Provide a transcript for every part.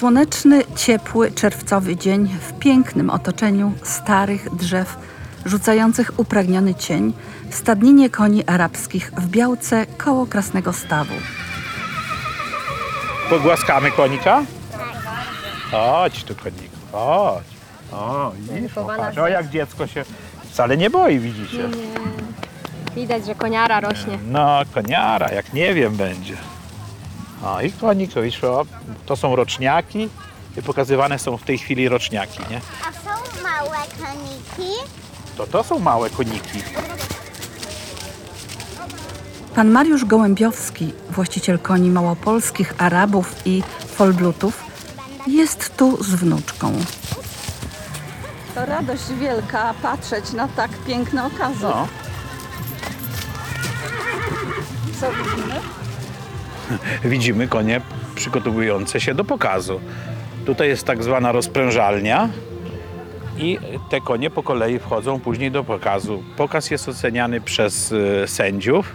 Słoneczny, ciepły, czerwcowy dzień w pięknym otoczeniu starych drzew, rzucających upragniony cień w stadninie koni arabskich w Białce koło Krasnego Stawu. Pogłaskamy konika? Chodź tu koniku, chodź. O, widzisz, o, patrz, o jak dziecko się wcale nie boi, widzicie. Widać, że koniara rośnie. No, koniara, jak nie wiem będzie. O, i konik, widzisz, o, to są roczniaki i pokazywane są w tej chwili roczniaki, nie? A są małe koniki? To to są małe koniki. Pan Mariusz Gołębiowski, właściciel koni małopolskich, Arabów i Folblutów, jest tu z wnuczką. To radość wielka patrzeć na tak piękne okazy. No. Co widzimy? widzimy konie przygotowujące się do pokazu. Tutaj jest tak zwana rozprężalnia i te konie po kolei wchodzą później do pokazu. Pokaz jest oceniany przez e, sędziów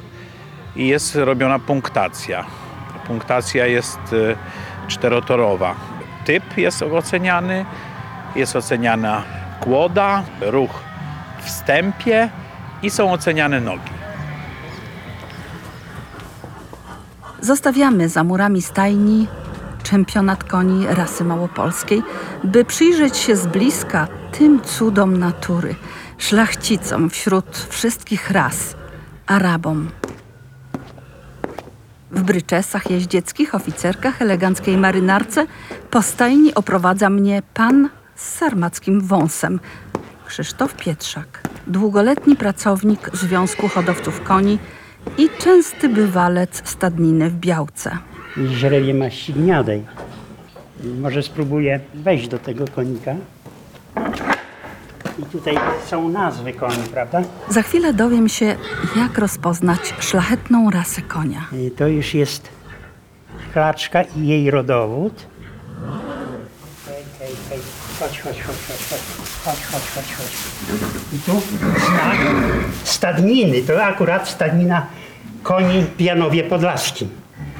i jest robiona punktacja. Punktacja jest e, czterotorowa. Typ jest oceniany, jest oceniana kłoda, ruch wstępie i są oceniane nogi. Zostawiamy za murami stajni czempionat koni rasy małopolskiej, by przyjrzeć się z bliska tym cudom natury, szlachcicom wśród wszystkich ras, Arabom. W bryczesach jeździeckich, oficerkach, eleganckiej marynarce po stajni oprowadza mnie pan z sarmackim wąsem, Krzysztof Pietrzak, długoletni pracownik Związku Hodowców Koni i częsty bywalec stadniny w Białce. źrebię maści gniadej. Może spróbuję wejść do tego konika. I tutaj są nazwy koni, prawda? Za chwilę dowiem się, jak rozpoznać szlachetną rasę konia. I to już jest klaczka i jej rodowód. Chodź, chodź, chodź, chodź, chodź, chodź, chodź, chodź, chodź. I tu znak stadniny. To akurat stadnina koni w Janowie Podlaskim.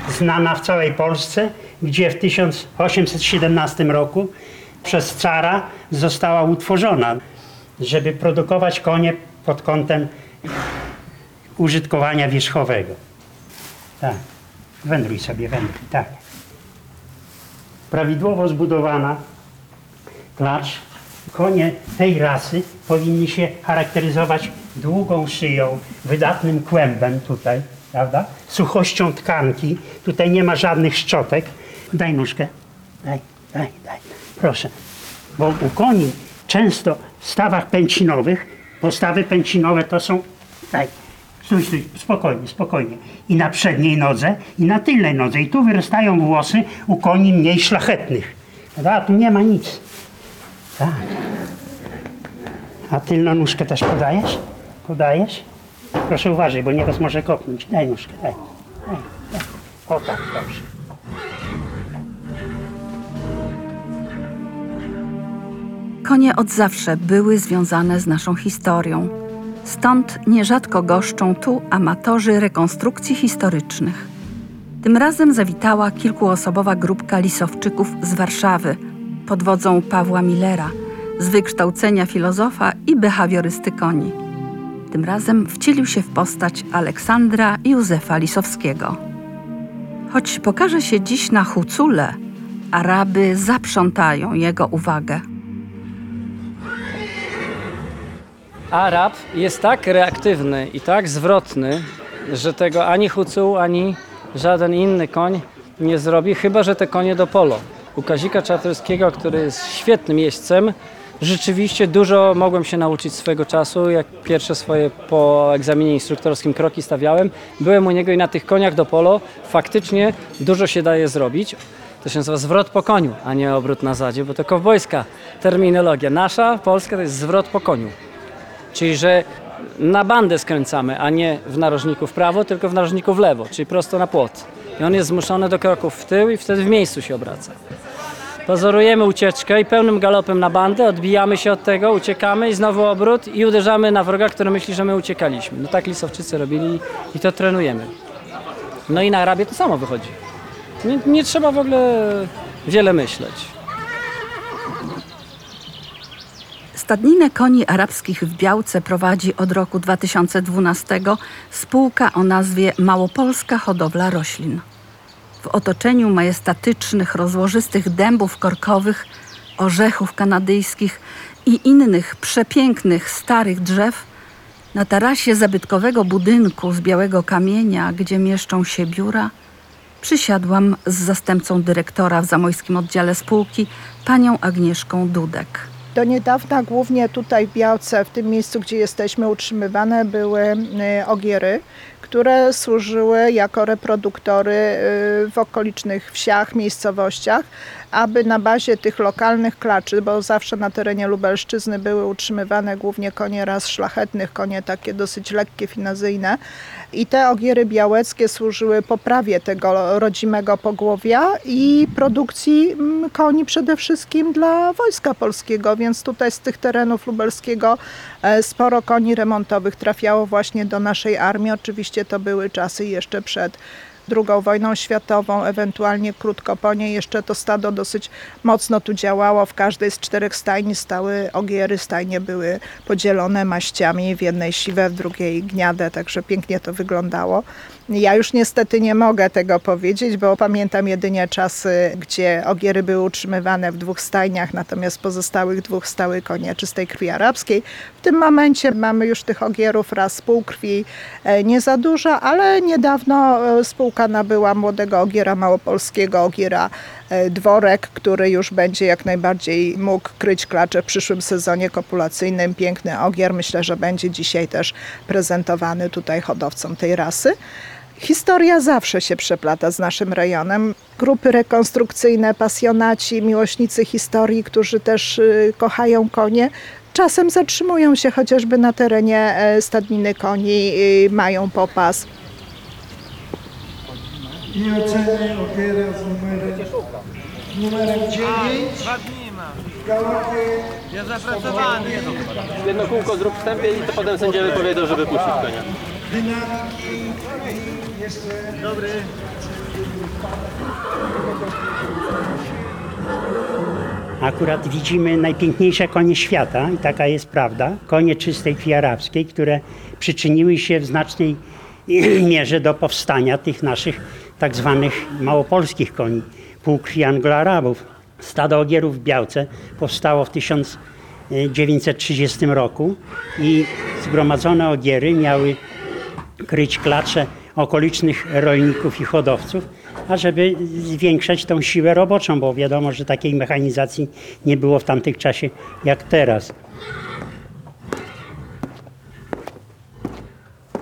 Znana w całej Polsce, gdzie w 1817 roku przez cara została utworzona, żeby produkować konie pod kątem użytkowania wierzchowego. Tak. Wędruj sobie, wędruj, tak. Prawidłowo zbudowana klacz. Konie tej rasy powinni się charakteryzować długą szyją, wydatnym kłębem tutaj, prawda? Suchością tkanki. Tutaj nie ma żadnych szczotek. Daj nóżkę. Daj, daj, daj. Proszę. Bo u koni często w stawach pęcinowych, postawy pęcinowe to są, daj, stój, stój, spokojnie, spokojnie. I na przedniej nodze, i na tylnej nodze. I tu wyrastają włosy u koni mniej szlachetnych. A tu nie ma nic. Tak. A tylną nóżkę też podajesz? Podajesz? Proszę uważaj, bo nieraz może kopnąć. Daj nóżkę, daj, daj. O tak, dobrze. Konie od zawsze były związane z naszą historią. Stąd nierzadko goszczą tu amatorzy rekonstrukcji historycznych. Tym razem zawitała kilkuosobowa grupka lisowczyków z Warszawy pod wodzą Pawła Millera, z wykształcenia filozofa i behawiorysty koni. Tym razem wcielił się w postać Aleksandra Józefa Lisowskiego. Choć pokaże się dziś na Hucule, Araby zaprzątają jego uwagę. Arab jest tak reaktywny i tak zwrotny, że tego ani Hucuł, ani żaden inny koń nie zrobi, chyba że te konie do polo. U Kazika Czartoryskiego, który jest świetnym jeźdźcem, rzeczywiście dużo mogłem się nauczyć swego czasu. Jak pierwsze swoje po egzaminie instruktorskim kroki stawiałem, byłem u niego i na tych koniach do polo faktycznie dużo się daje zrobić. To się nazywa zwrot po koniu, a nie obrót na zadzie, bo to kowbojska terminologia. Nasza, polska, to jest zwrot po koniu. Czyli, że na bandę skręcamy, a nie w narożniku w prawo, tylko w narożniku w lewo, czyli prosto na płot. I on jest zmuszony do kroków w tył i wtedy w miejscu się obraca. Pozorujemy ucieczkę i pełnym galopem na bandę, odbijamy się od tego, uciekamy i znowu obrót i uderzamy na wroga, który myśli, że my uciekaliśmy. No tak lisowczycy robili i to trenujemy. No i na Arabie to samo wychodzi. Nie, nie trzeba w ogóle wiele myśleć. Stadninę koni arabskich w Białce prowadzi od roku 2012 spółka o nazwie Małopolska Hodowla Roślin. W otoczeniu majestatycznych, rozłożystych dębów korkowych, orzechów kanadyjskich i innych przepięknych, starych drzew, na tarasie zabytkowego budynku z białego kamienia, gdzie mieszczą się biura, przysiadłam z zastępcą dyrektora w zamojskim oddziale spółki, panią Agnieszką Dudek. Do niedawna głównie tutaj w Białce, w tym miejscu, gdzie jesteśmy, utrzymywane były y, ogiery, które służyły jako reproduktory y, w okolicznych wsiach, miejscowościach, aby na bazie tych lokalnych klaczy, bo zawsze na terenie Lubelszczyzny były utrzymywane głównie konie ras szlachetnych, konie takie dosyć lekkie, finazyjne. I te ogiery białeckie służyły poprawie tego rodzimego pogłowia i produkcji mm, koni przede wszystkim dla Wojska Polskiego, więc tutaj z tych terenów lubelskiego e, sporo koni remontowych trafiało właśnie do naszej armii. Oczywiście to były czasy jeszcze przed II wojną światową, ewentualnie krótko po niej jeszcze to stado dosyć mocno tu działało. W każdej z czterech stajni stały ogiery, stajnie były podzielone maściami, w jednej siwe, w drugiej gniade, także pięknie to wyglądało. Ja już niestety nie mogę tego powiedzieć, bo pamiętam jedynie czasy, gdzie ogiery były utrzymywane w dwóch stajniach, natomiast pozostałych dwóch stały konie czystej krwi arabskiej. W tym momencie mamy już tych ogierów raz półkrwi e, nie za dużo, ale niedawno e, spółka nabyła młodego ogiera małopolskiego, ogiera e, dworek, który już będzie jak najbardziej mógł kryć klacze w przyszłym sezonie kopulacyjnym. Piękny ogier, myślę, że będzie dzisiaj też prezentowany tutaj hodowcom tej rasy. Historia zawsze się przeplata z naszym rejonem. Grupy rekonstrukcyjne, pasjonaci, miłośnicy historii, którzy też y, kochają konie, czasem zatrzymują się chociażby na terenie e, stadniny koni, y, mają popas. i oceny ogiera z numerem, numerem 9 w galopie Jedno kółko zrób wstępie i to potem sędziowie powiedzą, żeby puścić konia. dynamiki jeszcze Dobry. Akurat widzimy najpiękniejsze konie świata i taka jest prawda. Konie czystej krwi arabskiej, które przyczyniły się w znacznej mierze do powstania tych naszych tak zwanych małopolskich koni, półkrwi anglo-arabów. Stado ogierów w Białce powstało w 1930 roku i zgromadzone ogiery miały kryć klacze okolicznych rolników i hodowców, ażeby zwiększać tą siłę roboczą, bo wiadomo, że takiej mechanizacji nie było w tamtych czasie jak teraz.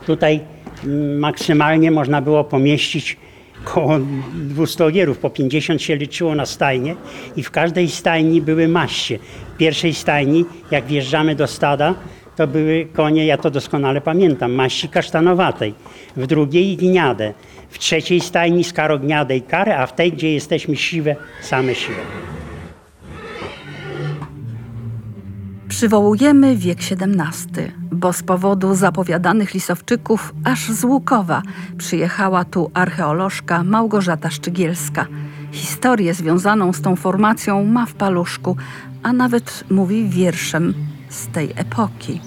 Tutaj mm, maksymalnie można było pomieścić koło 200 ogierów, po 50 się liczyło na stajnie i w każdej stajni były maście. W pierwszej stajni, jak wjeżdżamy do stada, to były konie, ja to doskonale pamiętam, maści kasztanowatej. W drugiej gniade. W trzeciej stajni skarogniade i kary, a w tej, gdzie jesteśmy siwe, same siwe. Przywołujemy wiek XVII, bo z powodu zapowiadanych lisowczyków aż z Łukowa przyjechała tu archeolożka Małgorzata Szczygielska. Historię związaną z tą formacją ma w paluszku, a nawet mówi wierszem z tej epoki.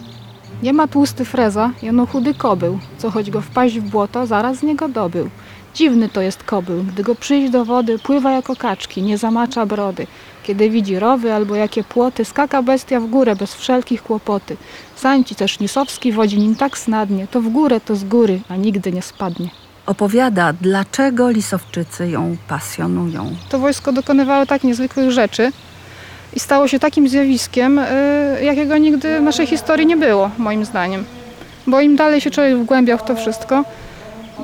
Nie ma tłusty freza, jeno chudy kobył, co choć go wpaść w błoto, zaraz z niego dobył. Dziwny to jest kobył, gdy go przyjść do wody, pływa jako kaczki, nie zamacza brody. Kiedy widzi rowy albo jakie płoty, skaka bestia w górę bez wszelkich kłopoty. Sańci też Nisowski wodzi nim tak snadnie, to w górę, to z góry, a nigdy nie spadnie. Opowiada, dlaczego lisowczycy ją pasjonują. To wojsko dokonywało tak niezwykłych rzeczy i stało się takim zjawiskiem, y, jakiego nigdy w naszej historii nie było, moim zdaniem. Bo im dalej się człowiek wgłębiał w to wszystko,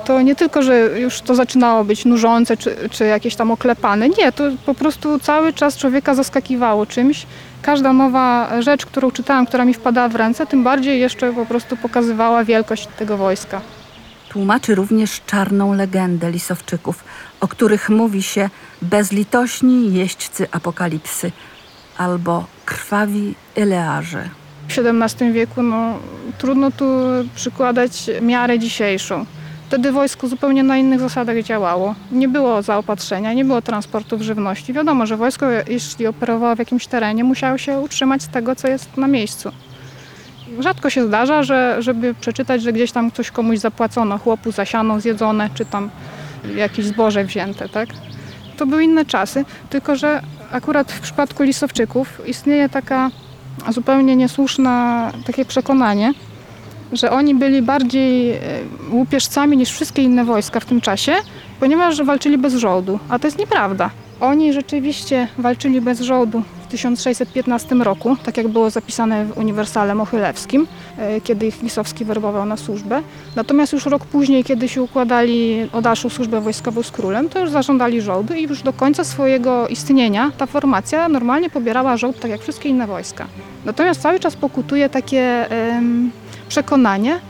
to nie tylko, że już to zaczynało być nużące czy, czy jakieś tam oklepane. Nie, to po prostu cały czas człowieka zaskakiwało czymś. Każda nowa rzecz, którą czytałam, która mi wpadała w ręce, tym bardziej jeszcze po prostu pokazywała wielkość tego wojska. Tłumaczy również czarną legendę lisowczyków, o których mówi się bezlitośni jeźdźcy apokalipsy albo krwawi Elearze. W XVII wieku no, trudno tu przykładać miarę dzisiejszą. Wtedy wojsko zupełnie na innych zasadach działało. Nie było zaopatrzenia, nie było transportów żywności. Wiadomo, że wojsko, jeśli operowało w jakimś terenie, musiało się utrzymać z tego, co jest na miejscu. Rzadko się zdarza, że, żeby przeczytać, że gdzieś tam coś komuś zapłacono, chłopu zasiano, zjedzone, czy tam jakieś zboże wzięte, tak? To były inne czasy, tylko że akurat w przypadku lisowczyków istnieje taka zupełnie niesłuszna takie przekonanie, że oni byli bardziej e, łupieżcami niż wszystkie inne wojska w tym czasie, ponieważ walczyli bez żołdu. A to jest nieprawda. Oni rzeczywiście walczyli bez żołdu w 1615 roku, tak jak było zapisane w Uniwersale Mochylewskim, e, kiedy ich Lisowski werbował na służbę. Natomiast już rok później, kiedy się układali o dalszą służbę wojskową z królem, to już zażądali żołdu i już do końca swojego istnienia ta formacja normalnie pobierała żołd, tak jak wszystkie inne wojska. Natomiast cały czas pokutuje takie przekonanie,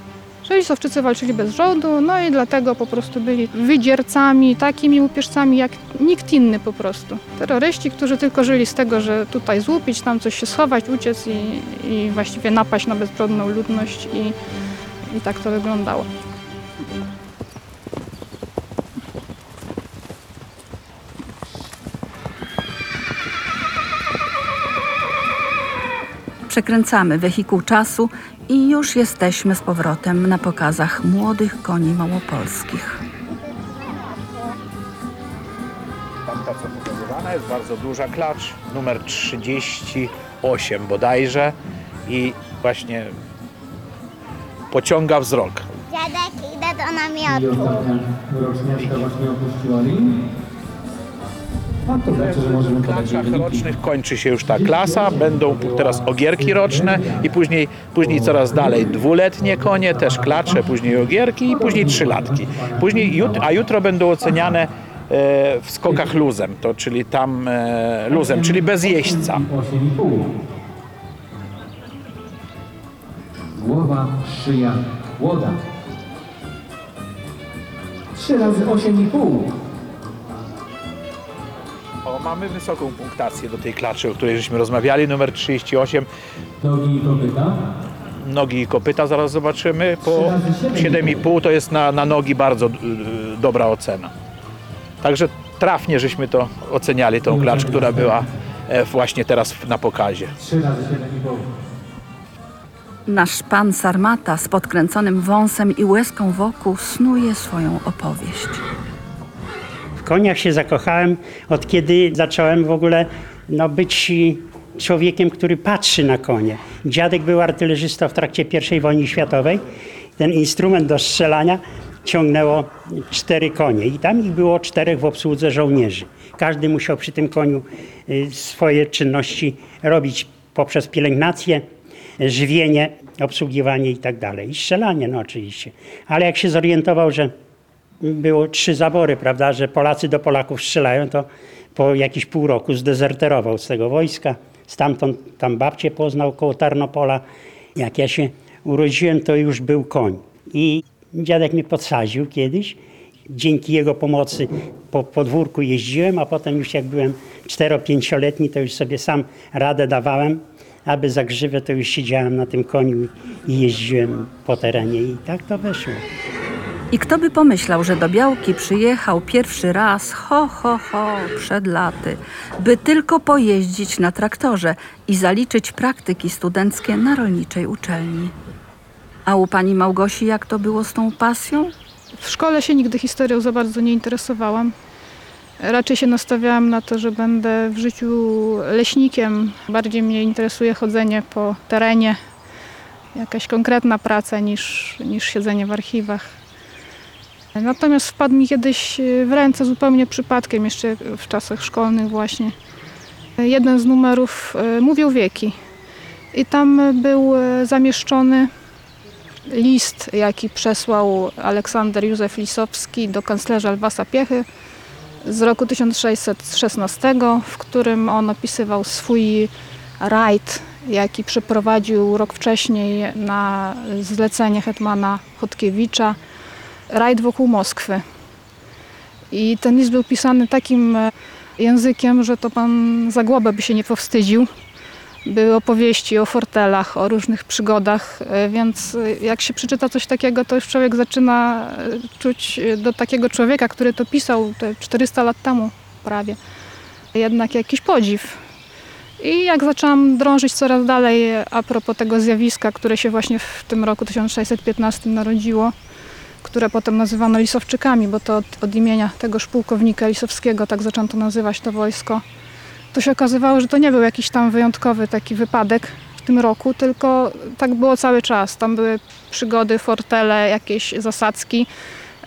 Lisowczycy walczyli bez żołdu, no i dlatego po prostu byli wydziercami, takimi łupieżcami jak nikt inny po prostu. Terroryści, którzy tylko żyli z tego, że tutaj złupić, tam coś się schować, uciec i, i właściwie napaść na bezbrodną ludność i, i tak to wyglądało. Przekręcamy wehikuł czasu i już jesteśmy z powrotem na pokazach młodych koni małopolskich. Tamta, co pokazywana jest, bardzo duża klacz, numer 38 bodajże i właśnie pociąga wzrok. Dziadek, idę do namiotu. roczniaczka właśnie opuściła ring. A to znaczy, że możemy W podać jej klaczach wyniki. rocznych kończy się już ta klasa, będą teraz ogierki roczne i później, później coraz dalej dwuletnie konie, też klacze, później ogierki i później trzylatki. Później, jut, a jutro będą oceniane e, w skokach luzem, to czyli tam e, luzem, czyli bez jeźdźca. 8,5. Głowa, szyja, łoda. 3 razy 8,5. O, mamy wysoką punktację do tej klaczy, o której żeśmy rozmawiali, numer 38. Nogi i kopyta. Nogi i kopyta zaraz zobaczymy. Po 7,5 to jest na, na nogi bardzo y, dobra ocena. Także trafnie żeśmy to oceniali, tą klacz, która była e, właśnie teraz na pokazie. 3 razy 7,5. Nasz pan Sarmata z podkręconym wąsem i łezką wokół snuje swoją opowieść. Koniach się zakochałem od kiedy zacząłem w ogóle no, być człowiekiem, który patrzy na konie. Dziadek był artylerzystą w trakcie I wojny światowej. Ten instrument do strzelania ciągnęło cztery konie i tam ich było czterech w obsłudze żołnierzy. Każdy musiał przy tym koniu y, swoje czynności robić poprzez pielęgnację, żywienie, obsługiwanie i tak dalej. I strzelanie, no oczywiście. Ale jak się zorientował, że było trzy zabory, prawda, że Polacy do Polaków strzelają, to po jakiś pół roku zdezerterował z tego wojska. Stamtąd tam babcię poznał koło Tarnopola. Jak ja się urodziłem, to już był koń. I dziadek mnie podsadził kiedyś. Dzięki jego pomocy po podwórku jeździłem, a potem już jak byłem 4-5-letni, to już sobie sam radę dawałem. Aby za grzywę, to już siedziałem na tym koniu i jeździłem po terenie i tak to wyszło. I kto by pomyślał, że do Białki przyjechał pierwszy raz, ho, ho, ho, przed laty, by tylko pojeździć na traktorze i zaliczyć praktyki studenckie na rolniczej uczelni. A u pani Małgosi jak to było z tą pasją? W szkole się nigdy historią za bardzo nie interesowałam. Raczej się nastawiałam na to, że będę w życiu leśnikiem. Bardziej mnie interesuje chodzenie po terenie, jakaś konkretna praca niż, niż siedzenie w archiwach. Natomiast wpadł mi kiedyś w ręce zupełnie przypadkiem, jeszcze w czasach szkolnych właśnie. Jeden z numerów e, mówił wieki i tam był e, zamieszczony list, jaki przesłał Aleksander Józef Lisowski do kanclerza Lwasa Piechy z roku 1616, w którym on opisywał swój rajd, jaki przeprowadził rok wcześniej na zlecenie hetmana Chodkiewicza, rajd wokół Moskwy. I ten list był pisany takim e, językiem, że to pan Zagłoba by się nie powstydził. były opowieści o fortelach, o różnych przygodach, e, więc e, jak się przeczyta coś takiego, to już człowiek zaczyna czuć do takiego człowieka, który to pisał te 400 lat temu prawie, jednak jakiś podziw. I jak zaczęłam drążyć coraz dalej a propos tego zjawiska, które się właśnie w tym roku 1615 narodziło, które potem nazywano lisowczykami, bo to od, od imienia tegoż pułkownika lisowskiego tak zaczęto nazywać to wojsko, to się okazywało, że to nie był jakiś tam wyjątkowy taki wypadek w tym roku, tylko tak było cały czas. Tam były przygody, fortele, jakieś zasadzki.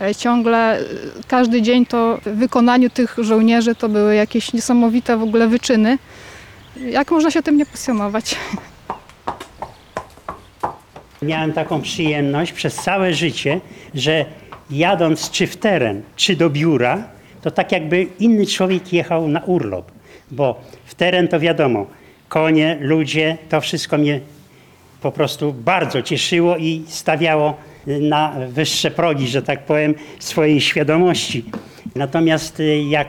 E, Ciągle e, każdy dzień to w wykonaniu tych żołnierzy to były jakieś niesamowite w ogóle wyczyny. Jak można się tym nie pasjonować? Miałem taką przyjemność przez całe życie, że jadąc czy w teren, czy do biura, to tak jakby inny człowiek jechał na urlop. Bo w teren to wiadomo, konie, ludzie, to wszystko mnie po prostu bardzo cieszyło i stawiało na wyższe progi, że tak powiem, swojej świadomości. Natomiast y, jak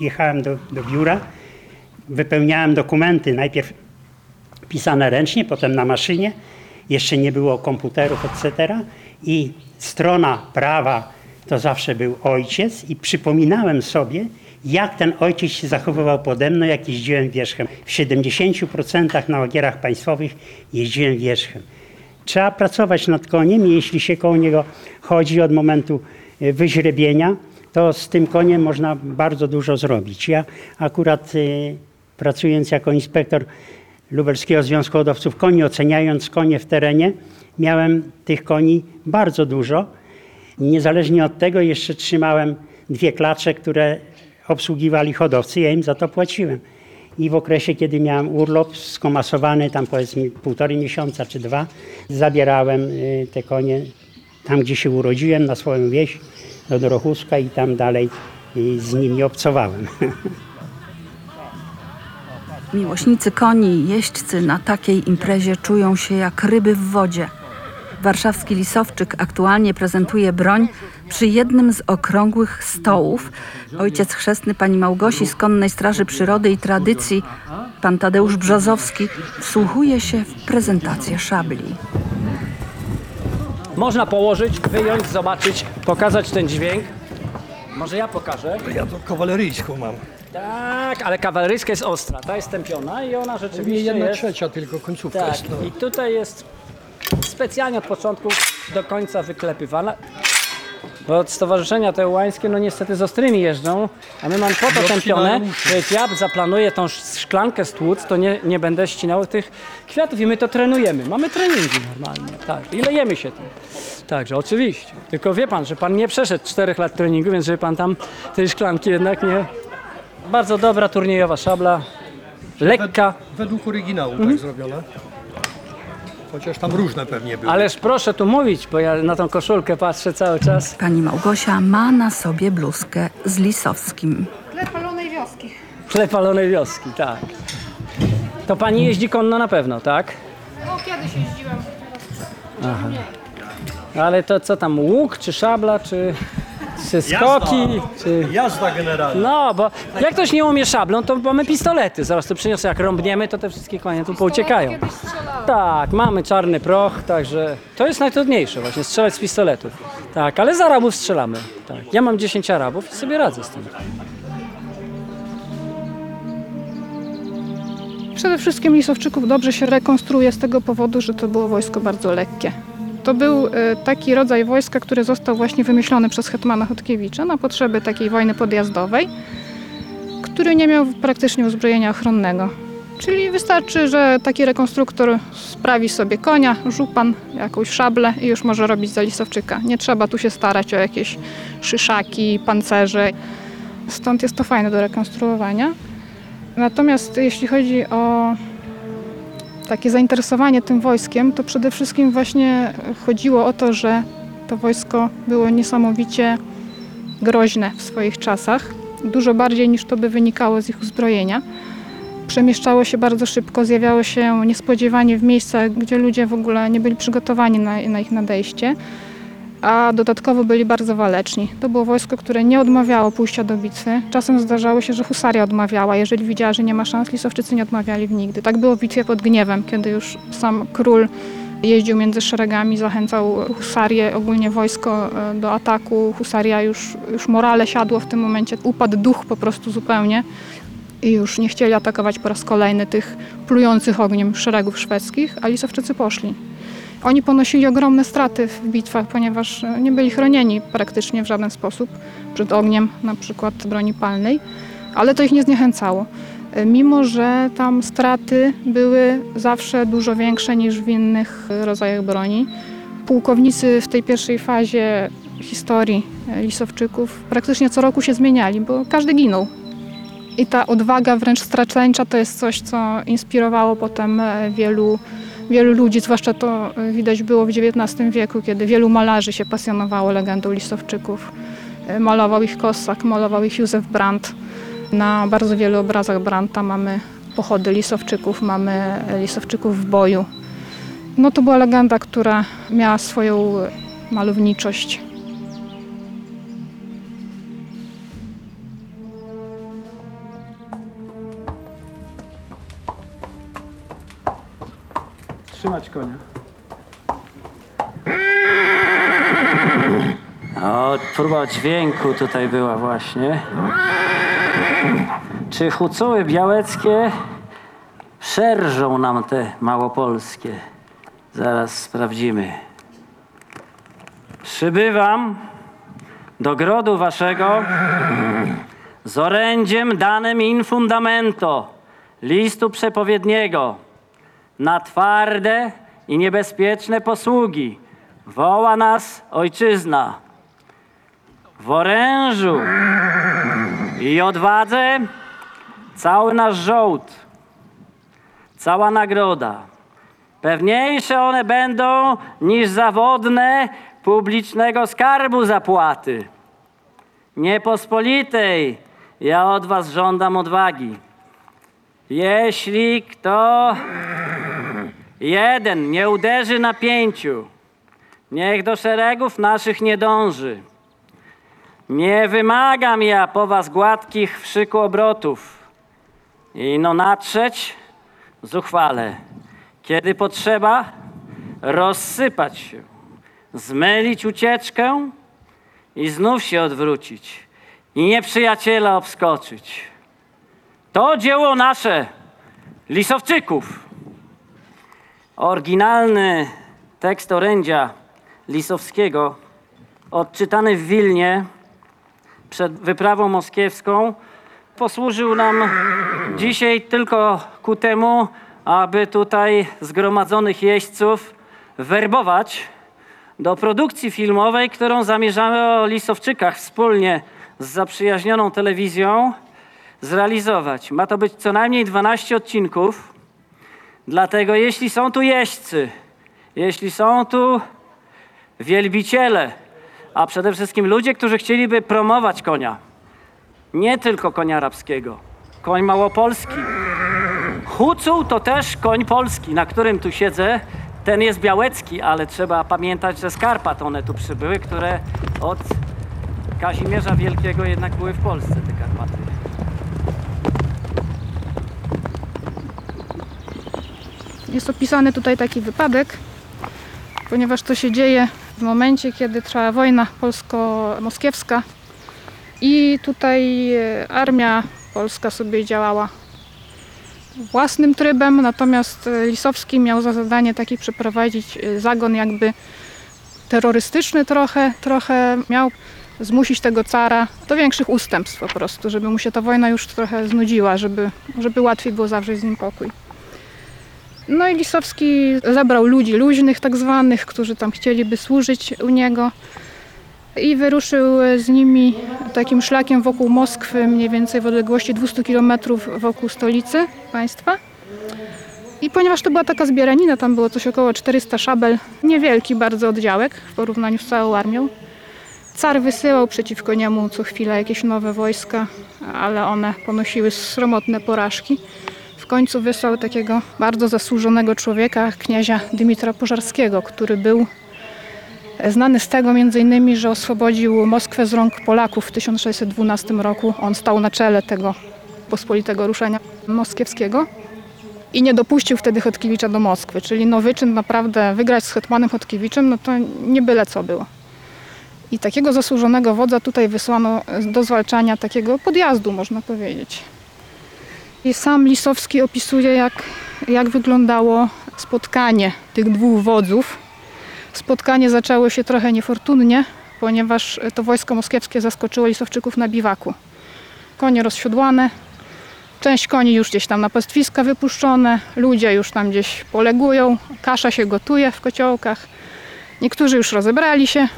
jechałem do, do biura, wypełniałem dokumenty, najpierw pisane ręcznie, potem na maszynie, jeszcze nie było komputerów, etc. I strona prawa to zawsze był ojciec i przypominałem sobie, jak ten ojciec się zachowywał pode mną, jak jeździłem wierzchem. W 70% na ogierach państwowych jeździłem wierzchem. Trzeba pracować nad koniem i jeśli się koło niego chodzi od momentu e, wyźrebienia, to z tym koniem można bardzo dużo zrobić. Ja akurat y, pracując jako inspektor Lubelskiego Związku Hodowców Koni, oceniając konie w terenie, miałem tych koni bardzo dużo. Niezależnie od tego jeszcze trzymałem dwie klacze, które obsługiwali hodowcy, ja im za to płaciłem. I w okresie, kiedy miałem urlop skomasowany, tam powiedzmy półtorej miesiąca czy dwa, zabierałem y, te konie tam, gdzie się urodziłem, na swoją wieś, do Dorochuska i tam dalej y, z nimi obcowałem. Miłośnicy koni i jeźdźcy na takiej imprezie czują się jak ryby w wodzie. Warszawski Lisowczyk aktualnie prezentuje broń przy jednym z okrągłych stołów. Ojciec chrzestny pani Małgosi z Konnej Straży Przyrody i Tradycji, pan Tadeusz Brzozowski, wsłuchuje się w prezentację szabli. Można położyć, wyjąć, zobaczyć, pokazać ten dźwięk. Może ja pokażę. Ja to kawaleryjską mam. Tak, ale kawaleryjska jest ostra, ta jest tępiona i ona Nie rzeczywiście jedna jest... trzecia, tylko końcówka Tak, jest. No. i tutaj jest specjalnie od początku do końca wyklepywana. Bo od stowarzyszenia te łańskie, no niestety z ostrymi jeżdżą, a my mamy po to tępione, że jak ja zaplanuję tą sz- szklankę stłuc, to nie, nie będę ścinał tych kwiatów i my to trenujemy. Mamy treningi normalnie, tak, i lejemy się tym. Także oczywiście. Tylko wie pan, że pan nie przeszedł czterech lat treningu, więc żeby pan tam tej szklanki jednak nie... Bardzo dobra turniejowa szabla, lekka, Według oryginału Mhm. tak zrobione. Chociaż tam różne pewnie były. Ależ proszę tu mówić, bo ja na tą koszulkę patrzę cały czas. Pani Małgosia ma na sobie bluzkę z Lisowskim. Tle palonej wioski. Tle palonej wioski, tak. To pani jeździ konno na pewno, tak? No kiedyś jeździłam. Ale to co tam, łuk, czy szabla, czy, czy skoki, czy... Jazda generalna. No, bo jak ktoś nie umie szablą, to mamy pistolety. Zaraz tu przyniosę, jak rąbniemy, to te wszystkie konie tu pouciekają. Kiedyś. Tak, mamy czarny proch, także to jest najtrudniejsze właśnie, strzelać z pistoletów. Tak, ale z Arabów strzelamy. Tak. Ja mam 10 Arabów i sobie radzę z tym. Przede wszystkim Lisowczyków dobrze się rekonstruuje z tego powodu, że to było wojsko bardzo lekkie. To był e, taki rodzaj wojska, który został właśnie wymyślony przez hetmana Chodkiewicza na potrzeby takiej wojny podjazdowej, który nie miał praktycznie uzbrojenia ochronnego. Czyli wystarczy, że taki rekonstruktor sprawi sobie konia, żupan, jakąś szablę i już może robić za Lisowczyka. Nie trzeba tu się starać o jakieś szyszaki, pancerze. Stąd jest to fajne do rekonstruowania. Natomiast jeśli chodzi o takie zainteresowanie tym wojskiem, to przede wszystkim właśnie chodziło o to, że to wojsko było niesamowicie groźne w swoich czasach, dużo bardziej niż to by wynikało z ich uzbrojenia. Przemieszczało się bardzo szybko, zjawiało się niespodziewanie w miejscach, gdzie ludzie w ogóle nie byli przygotowani na, na ich nadejście. A dodatkowo byli bardzo waleczni. To było wojsko, które nie odmawiało pójścia do bitwy. Czasem zdarzało się, że husaria odmawiała. Jeżeli widziała, że nie ma szans, lisowczycy nie odmawiali nigdy. Tak było w bitwie pod Gniewem, kiedy już sam król jeździł między szeregami, zachęcał husarię, ogólnie wojsko e, do ataku. Husaria już, już morale siadło w tym momencie, upadł duch po prostu zupełnie i już nie chcieli atakować po raz kolejny tych plujących ogniem szeregów szwedzkich, a Lisowczycy poszli. Oni ponosili ogromne straty w bitwach, ponieważ e, nie byli chronieni praktycznie w żaden sposób przed ogniem, na przykład broni palnej, ale to ich nie zniechęcało. E, Mimo, że tam straty były zawsze dużo większe niż w innych e, rodzajach broni. Pułkownicy w tej pierwszej fazie historii Lisowczyków praktycznie co roku się zmieniali, bo każdy ginął. I ta odwaga wręcz straczeńcza to jest coś, co inspirowało potem wielu, wielu ludzi, zwłaszcza to e, widać było w XIX wieku, kiedy wielu malarzy się pasjonowało legendą Lisowczyków. E, Malował ich Kossak, malował ich Józef Brandt. Na bardzo wielu obrazach Brandta mamy pochody Lisowczyków, mamy Lisowczyków w boju. No to była legenda, która miała swoją malowniczość. Trzymać konia. O, próba dźwięku tutaj była właśnie. Czy hucuły białeckie szerżą nam te małopolskie? Zaraz sprawdzimy. Przybywam do grodu waszego z orędziem danym in fundamento listu przepowiedniego na twarde i niebezpieczne posługi. Woła nas ojczyzna. W orężu i odwadze cały nasz żołd, cała nagroda. Pewniejsze one będą niż zawodne publicznego skarbu zapłaty. Niepospolitej ja od was żądam odwagi. Jeśli kto Jeden nie uderzy na pięciu. Niech do szeregów naszych nie dąży. Nie wymagam ja po was gładkich w szyku obrotów. Ino natrzeć zuchwale. Kiedy potrzeba, rozsypać się, zmylić ucieczkę i znów się odwrócić i nieprzyjaciela obskoczyć. To dzieło nasze, Lisowczyków. Oryginalny tekst orędzia Lisowskiego, odczytany w Wilnie przed wyprawą moskiewską, posłużył nam dzisiaj tylko ku temu, aby tutaj zgromadzonych jeźdźców werbować do produkcji filmowej, którą zamierzamy o Lisowczykach wspólnie z zaprzyjaźnioną telewizją zrealizować. Ma to być co najmniej 12 odcinków. Dlatego jeśli są tu jeźdźcy, jeśli są tu wielbiciele, a przede wszystkim ludzie, którzy chcieliby promować konia, nie tylko konia arabskiego, koń małopolski. Hucuł to też koń polski, na którym tu siedzę. Ten jest białecki, ale trzeba pamiętać, że z Karpat one tu przybyły, które od Kazimierza Wielkiego jednak były w Polsce, te Karpaty. Jest opisany tutaj taki wypadek, ponieważ to się dzieje w momencie, kiedy trwała wojna polsko-moskiewska i tutaj e, armia polska sobie działała własnym trybem, natomiast e, Lisowski miał za zadanie taki przeprowadzić e, zagon jakby terrorystyczny trochę, trochę miał zmusić tego cara do większych ustępstw po prostu, żeby mu się ta wojna już trochę znudziła, żeby, żeby łatwiej było zawrzeć z nim pokój. No i Lisowski zabrał ludzi luźnych tak zwanych, którzy tam chcieliby służyć u niego i wyruszył z nimi takim szlakiem wokół Moskwy, mniej więcej w odległości 200 km wokół stolicy państwa. I ponieważ to była taka zbieranina, tam było coś około 400 szabel, niewielki bardzo oddziałek w porównaniu z całą armią. Car wysyłał przeciwko niemu co chwilę jakieś nowe wojska, ale one ponosiły sromotne porażki. Końcu wysłał takiego bardzo zasłużonego człowieka, kniazia Dymitra Pożarskiego, który był Znany z tego m.in., że oswobodził Moskwę z rąk Polaków w 1612 roku. On stał na czele tego pospolitego ruszenia moskiewskiego i nie dopuścił wtedy Chodkiewicza do Moskwy. Czyli no wyczyn naprawdę wygrać z hetmanem Chodkiewiczem, no to nie byle co było. I takiego zasłużonego wodza tutaj wysłano do zwalczania takiego podjazdu, można powiedzieć. I sam Lisowski opisuje, jak, jak wyglądało spotkanie tych dwóch wodzów. Spotkanie zaczęło się trochę niefortunnie, ponieważ to wojsko moskiewskie zaskoczyło Lisowczyków na biwaku. Konie rozsiodłane, część koni już gdzieś tam na pastwiska wypuszczone, ludzie już tam gdzieś polegują, kasza się gotuje w kociołkach. Niektórzy już rozebrali się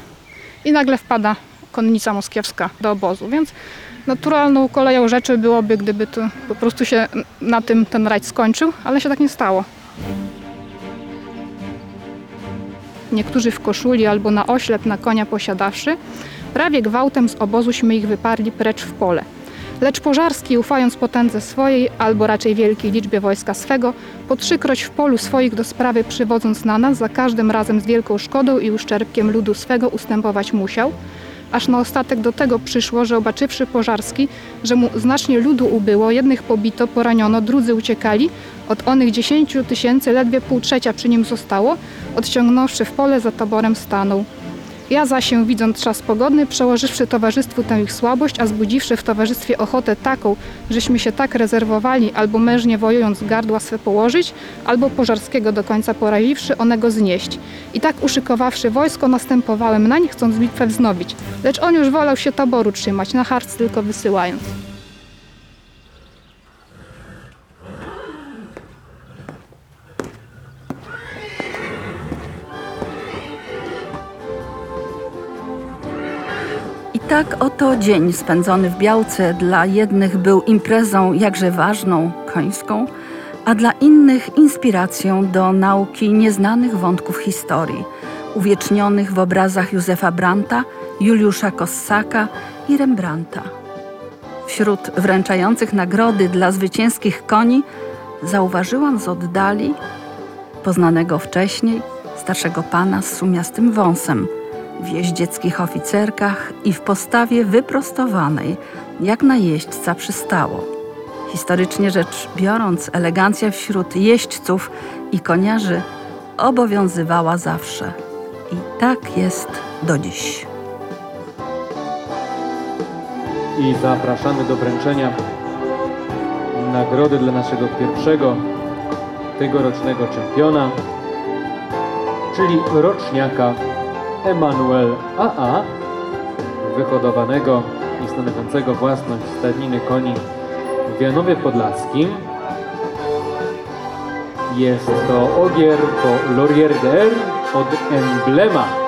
i nagle wpada konnica moskiewska do obozu, więc naturalną koleją rzeczy byłoby, gdyby to po prostu się na tym ten rajd skończył, ale się tak nie stało. Niektórzy w koszuli albo na oślep na konia posiadawszy, prawie gwałtem z obozuśmy ich wyparli precz w pole. Lecz Pożarski, ufając potędze swojej, albo raczej wielkiej liczbie wojska swego, po trzykroć w polu swoich do sprawy przywodząc na nas, za każdym razem z wielką szkodą i uszczerbkiem ludu swego ustępować musiał, aż na ostatek do tego przyszło, że obaczywszy Pożarski, że mu znacznie ludu ubyło, jednych pobito, poraniono, drudzy uciekali, od onych dziesięciu tysięcy ledwie pół trzecia przy nim zostało, odciągnąwszy w pole za taborem stanął. Ja zaś się, widząc czas pogodny, przełożywszy towarzystwu tę ich słabość, a zbudziwszy w towarzystwie ochotę taką, żeśmy się tak rezerwowali, albo mężnie wojując gardła swe położyć, albo Pożarskiego do końca poraziwszy, onego znieść. I tak uszykowawszy wojsko, następowałem nań, chcąc bitwę wznowić. Lecz on już wolał się taboru trzymać, na harc tylko wysyłając. Tak oto dzień spędzony w Białce dla jednych był imprezą jakże ważną, końską, a dla innych inspiracją do nauki nieznanych wątków historii, uwiecznionych w obrazach Józefa Branta, Juliusza Kossaka i Rembrandta. Wśród wręczających nagrody dla zwycięskich koni zauważyłam z oddali poznanego wcześniej starszego pana z sumiastym wąsem, w jeździeckich oficerkach i w postawie wyprostowanej, jak na jeźdźca przystało. Historycznie rzecz biorąc, elegancja wśród jeźdźców i koniarzy obowiązywała zawsze. I tak jest do dziś. I zapraszamy do wręczenia nagrody dla naszego pierwszego tegorocznego czempiona, czyli roczniaka Emanuel AA, wyhodowanego i stanowiącego własność stadniny koni w Janowie Podlaskim. Jest to ogier po Laurier od Emblema